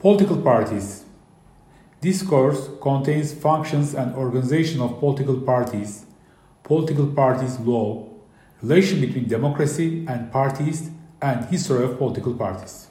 Political parties. This course contains functions and organization of political parties, political parties law, relation between democracy and parties, and history of political parties.